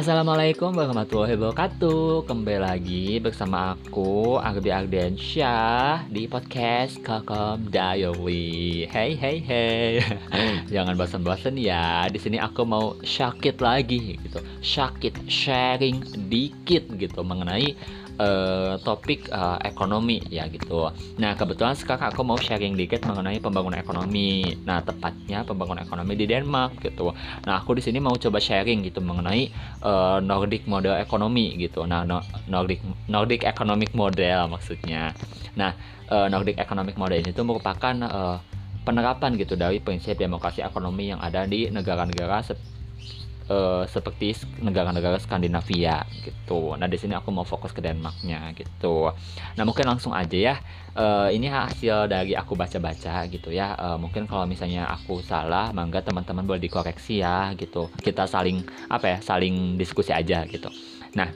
Assalamualaikum warahmatullahi wabarakatuh. Kembali lagi bersama aku Ardi Ardensyah Di podcast Kakom Diary. Hey hey hey. Jangan bosan-bosan ya. Di sini aku mau syakit lagi gitu. Syakit sharing dikit gitu Mengenai uh, topik uh, ekonomi ya gitu. Nah kebetulan sekarang aku mau sharing dikit mengenai pembangunan ekonomi. Nah tepatnya pembangunan ekonomi di Denmark gitu. Nah aku di sini mau coba sharing gitu mengenai uh, Nordic model ekonomi gitu. Nah no, Nordic Nordic economic model maksudnya. Nah uh, Nordic economic model ini tuh merupakan uh, penerapan gitu dari prinsip demokrasi ekonomi yang ada di negara-negara uh, seperti negara-negara Skandinavia gitu. Nah di sini aku mau fokus ke Denmarknya gitu. Nah mungkin langsung aja ya. Uh, ini hasil dari aku baca-baca gitu ya. Uh, mungkin kalau misalnya aku salah, mangga teman-teman boleh dikoreksi ya gitu. Kita saling apa ya, saling diskusi aja gitu. Nah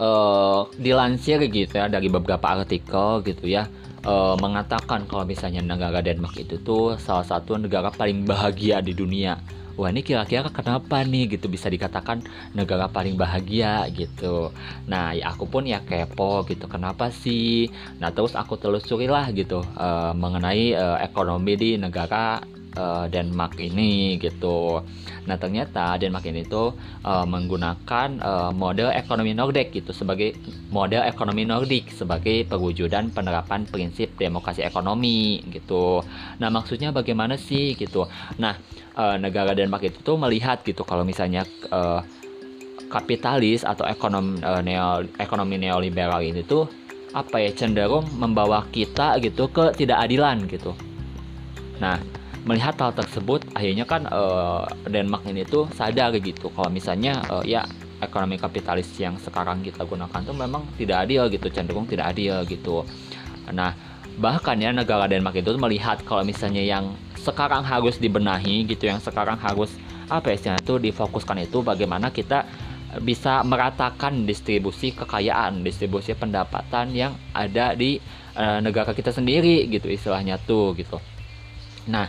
uh, dilansir gitu ya dari beberapa artikel gitu ya. Uh, mengatakan kalau misalnya negara Denmark itu tuh salah satu negara paling bahagia di dunia wah ini kira-kira kenapa nih? Gitu bisa dikatakan negara paling bahagia gitu. Nah ya aku pun ya kepo gitu kenapa sih? Nah terus aku telusuri lah gitu uh, mengenai uh, ekonomi di negara uh, Denmark ini gitu. Nah ternyata Denmark ini tuh uh, menggunakan uh, model ekonomi Nordic gitu sebagai model ekonomi Nordik sebagai perwujudan penerapan prinsip demokrasi ekonomi gitu. Nah maksudnya bagaimana sih gitu? Nah uh, negara Denmark itu tuh melihat gitu kalau misalnya uh, kapitalis atau ekonomi uh, neo, ekonomi neoliberal ini tuh apa ya cenderung membawa kita gitu ke tidak adilan gitu. Nah, melihat hal tersebut akhirnya kan uh, Denmark ini tuh sadar gitu kalau misalnya uh, ya ekonomi kapitalis yang sekarang kita gunakan tuh memang tidak adil gitu cenderung tidak adil gitu. Nah, bahkan ya negara Denmark itu melihat kalau misalnya yang sekarang harus dibenahi gitu yang sekarang harus apa ya itu difokuskan itu bagaimana kita bisa meratakan distribusi kekayaan, distribusi pendapatan yang ada di uh, negara kita sendiri gitu istilahnya tuh gitu. Nah,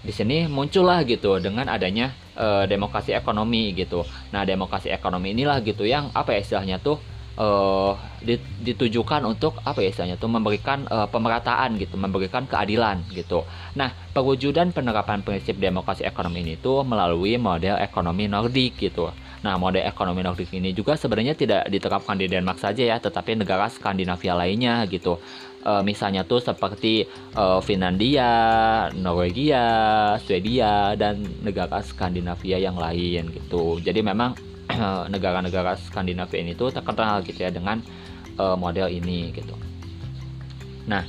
di sini muncullah gitu dengan adanya uh, demokrasi ekonomi gitu. Nah, demokrasi ekonomi inilah gitu yang apa ya istilahnya tuh uh, ditujukan untuk apa ya istilahnya tuh memberikan uh, pemerataan gitu, memberikan keadilan gitu. Nah, perwujudan penerapan prinsip demokrasi ekonomi ini tuh melalui model ekonomi Nordik gitu. Nah, model ekonomi Nordik ini juga sebenarnya tidak diterapkan di Denmark saja ya, tetapi negara Skandinavia lainnya gitu. E, misalnya tuh seperti e, Finlandia, Norwegia, Swedia dan negara Skandinavia yang lain gitu. Jadi memang negara-negara Skandinavia ini tuh terkenal gitu ya dengan uh, model ini gitu. Nah,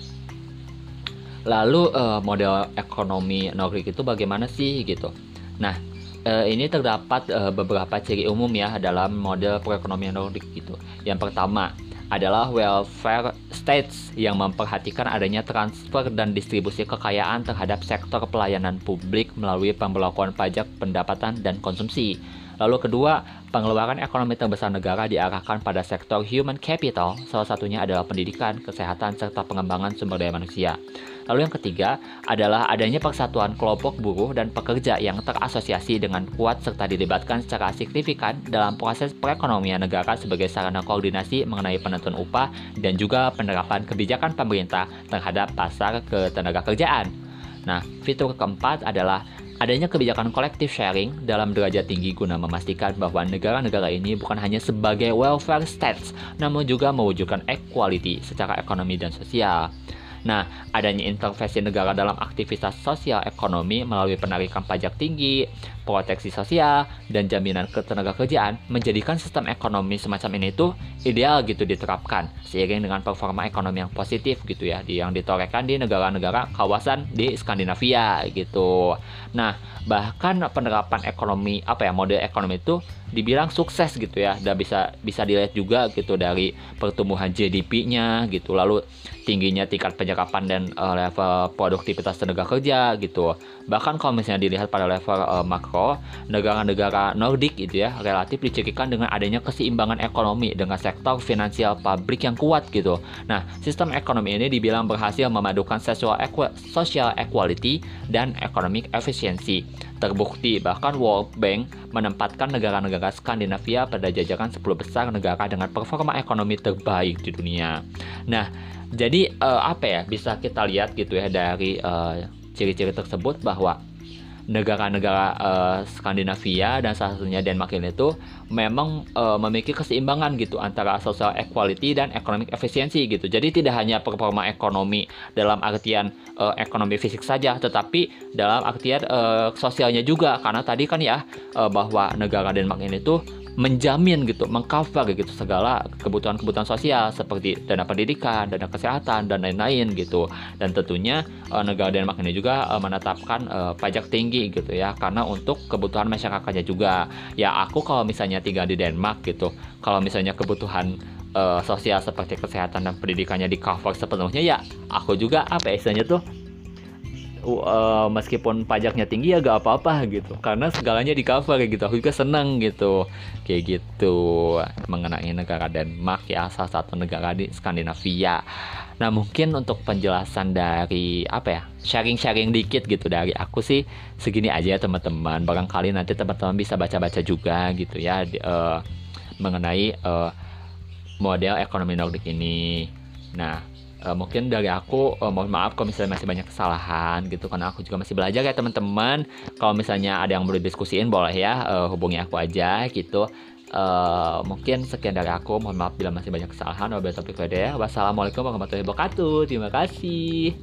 lalu uh, model ekonomi Nordik itu bagaimana sih gitu? Nah, uh, ini terdapat uh, beberapa ciri umum ya dalam model perekonomian Nordik gitu. Yang pertama adalah welfare states yang memperhatikan adanya transfer dan distribusi kekayaan terhadap sektor pelayanan publik melalui pemberlakuan pajak pendapatan dan konsumsi. Lalu kedua, pengeluaran ekonomi terbesar negara diarahkan pada sektor human capital, salah satunya adalah pendidikan, kesehatan, serta pengembangan sumber daya manusia. Lalu yang ketiga adalah adanya persatuan kelompok buruh dan pekerja yang terasosiasi dengan kuat serta dilibatkan secara signifikan dalam proses perekonomian negara sebagai sarana koordinasi mengenai penentuan upah dan juga penerapan kebijakan pemerintah terhadap pasar ketenaga kerjaan. Nah, fitur keempat adalah Adanya kebijakan kolektif sharing dalam derajat tinggi guna memastikan bahwa negara-negara ini bukan hanya sebagai welfare states, namun juga mewujudkan equality secara ekonomi dan sosial. Nah, adanya intervensi negara dalam aktivitas sosial ekonomi melalui penarikan pajak tinggi, proteksi sosial, dan jaminan ketenaga kerjaan menjadikan sistem ekonomi semacam ini tuh ideal gitu diterapkan seiring dengan performa ekonomi yang positif gitu ya yang ditorehkan di negara-negara kawasan di Skandinavia gitu. Nah, bahkan penerapan ekonomi apa ya model ekonomi itu dibilang sukses gitu ya dan bisa bisa dilihat juga gitu dari pertumbuhan GDP-nya gitu lalu tingginya tingkat penyerapan dan uh, level produktivitas tenaga kerja gitu bahkan kalau misalnya dilihat pada level uh, makro negara-negara Nordik gitu ya relatif dicirikan dengan adanya keseimbangan ekonomi dengan sektor finansial pabrik yang kuat gitu. Nah, sistem ekonomi ini dibilang berhasil memadukan social, social equality dan economic efficiency. Terbukti bahkan World Bank menempatkan negara-negara Skandinavia pada jajaran 10 besar negara dengan performa ekonomi terbaik di dunia. Nah, jadi uh, apa ya bisa kita lihat gitu ya dari uh, ciri-ciri tersebut bahwa negara-negara uh, Skandinavia dan salah satunya Denmark ini itu memang uh, memiliki keseimbangan gitu antara social equality dan economic efficiency gitu. Jadi tidak hanya performa ekonomi dalam artian uh, ekonomi fisik saja, tetapi dalam artian uh, sosialnya juga karena tadi kan ya uh, bahwa negara Denmark ini tuh menjamin gitu, mengcover gitu segala kebutuhan-kebutuhan sosial seperti dana pendidikan, dana kesehatan dan lain-lain gitu. Dan tentunya uh, negara Denmark ini juga uh, menetapkan uh, pajak tinggi gitu ya karena untuk kebutuhan masyarakatnya juga. Ya aku kalau misalnya tinggal di Denmark gitu, kalau misalnya kebutuhan uh, sosial seperti kesehatan dan pendidikannya di cover sepenuhnya ya aku juga apa ya istilahnya tuh uh, meskipun pajaknya tinggi ya gak apa-apa gitu. Karena segalanya di cover gitu. Aku juga seneng gitu. Kayak gitu. Mengenai negara Denmark ya salah satu negara di Skandinavia. Nah mungkin untuk penjelasan dari apa ya sharing-sharing dikit gitu. Dari aku sih segini aja ya teman-teman. Barangkali nanti teman-teman bisa baca-baca juga gitu ya di, uh, mengenai uh, model ekonomi Nordik ini. Nah uh, mungkin dari aku uh, mohon maaf kalau misalnya masih banyak kesalahan gitu karena aku juga masih belajar ya teman-teman. Kalau misalnya ada yang mau diskusiin boleh ya uh, hubungi aku aja gitu. Uh, mungkin sekian dari aku. Mohon maaf bila masih banyak kesalahan. Wabillahi taufiq wassalamualaikum warahmatullahi wabarakatuh. Terima kasih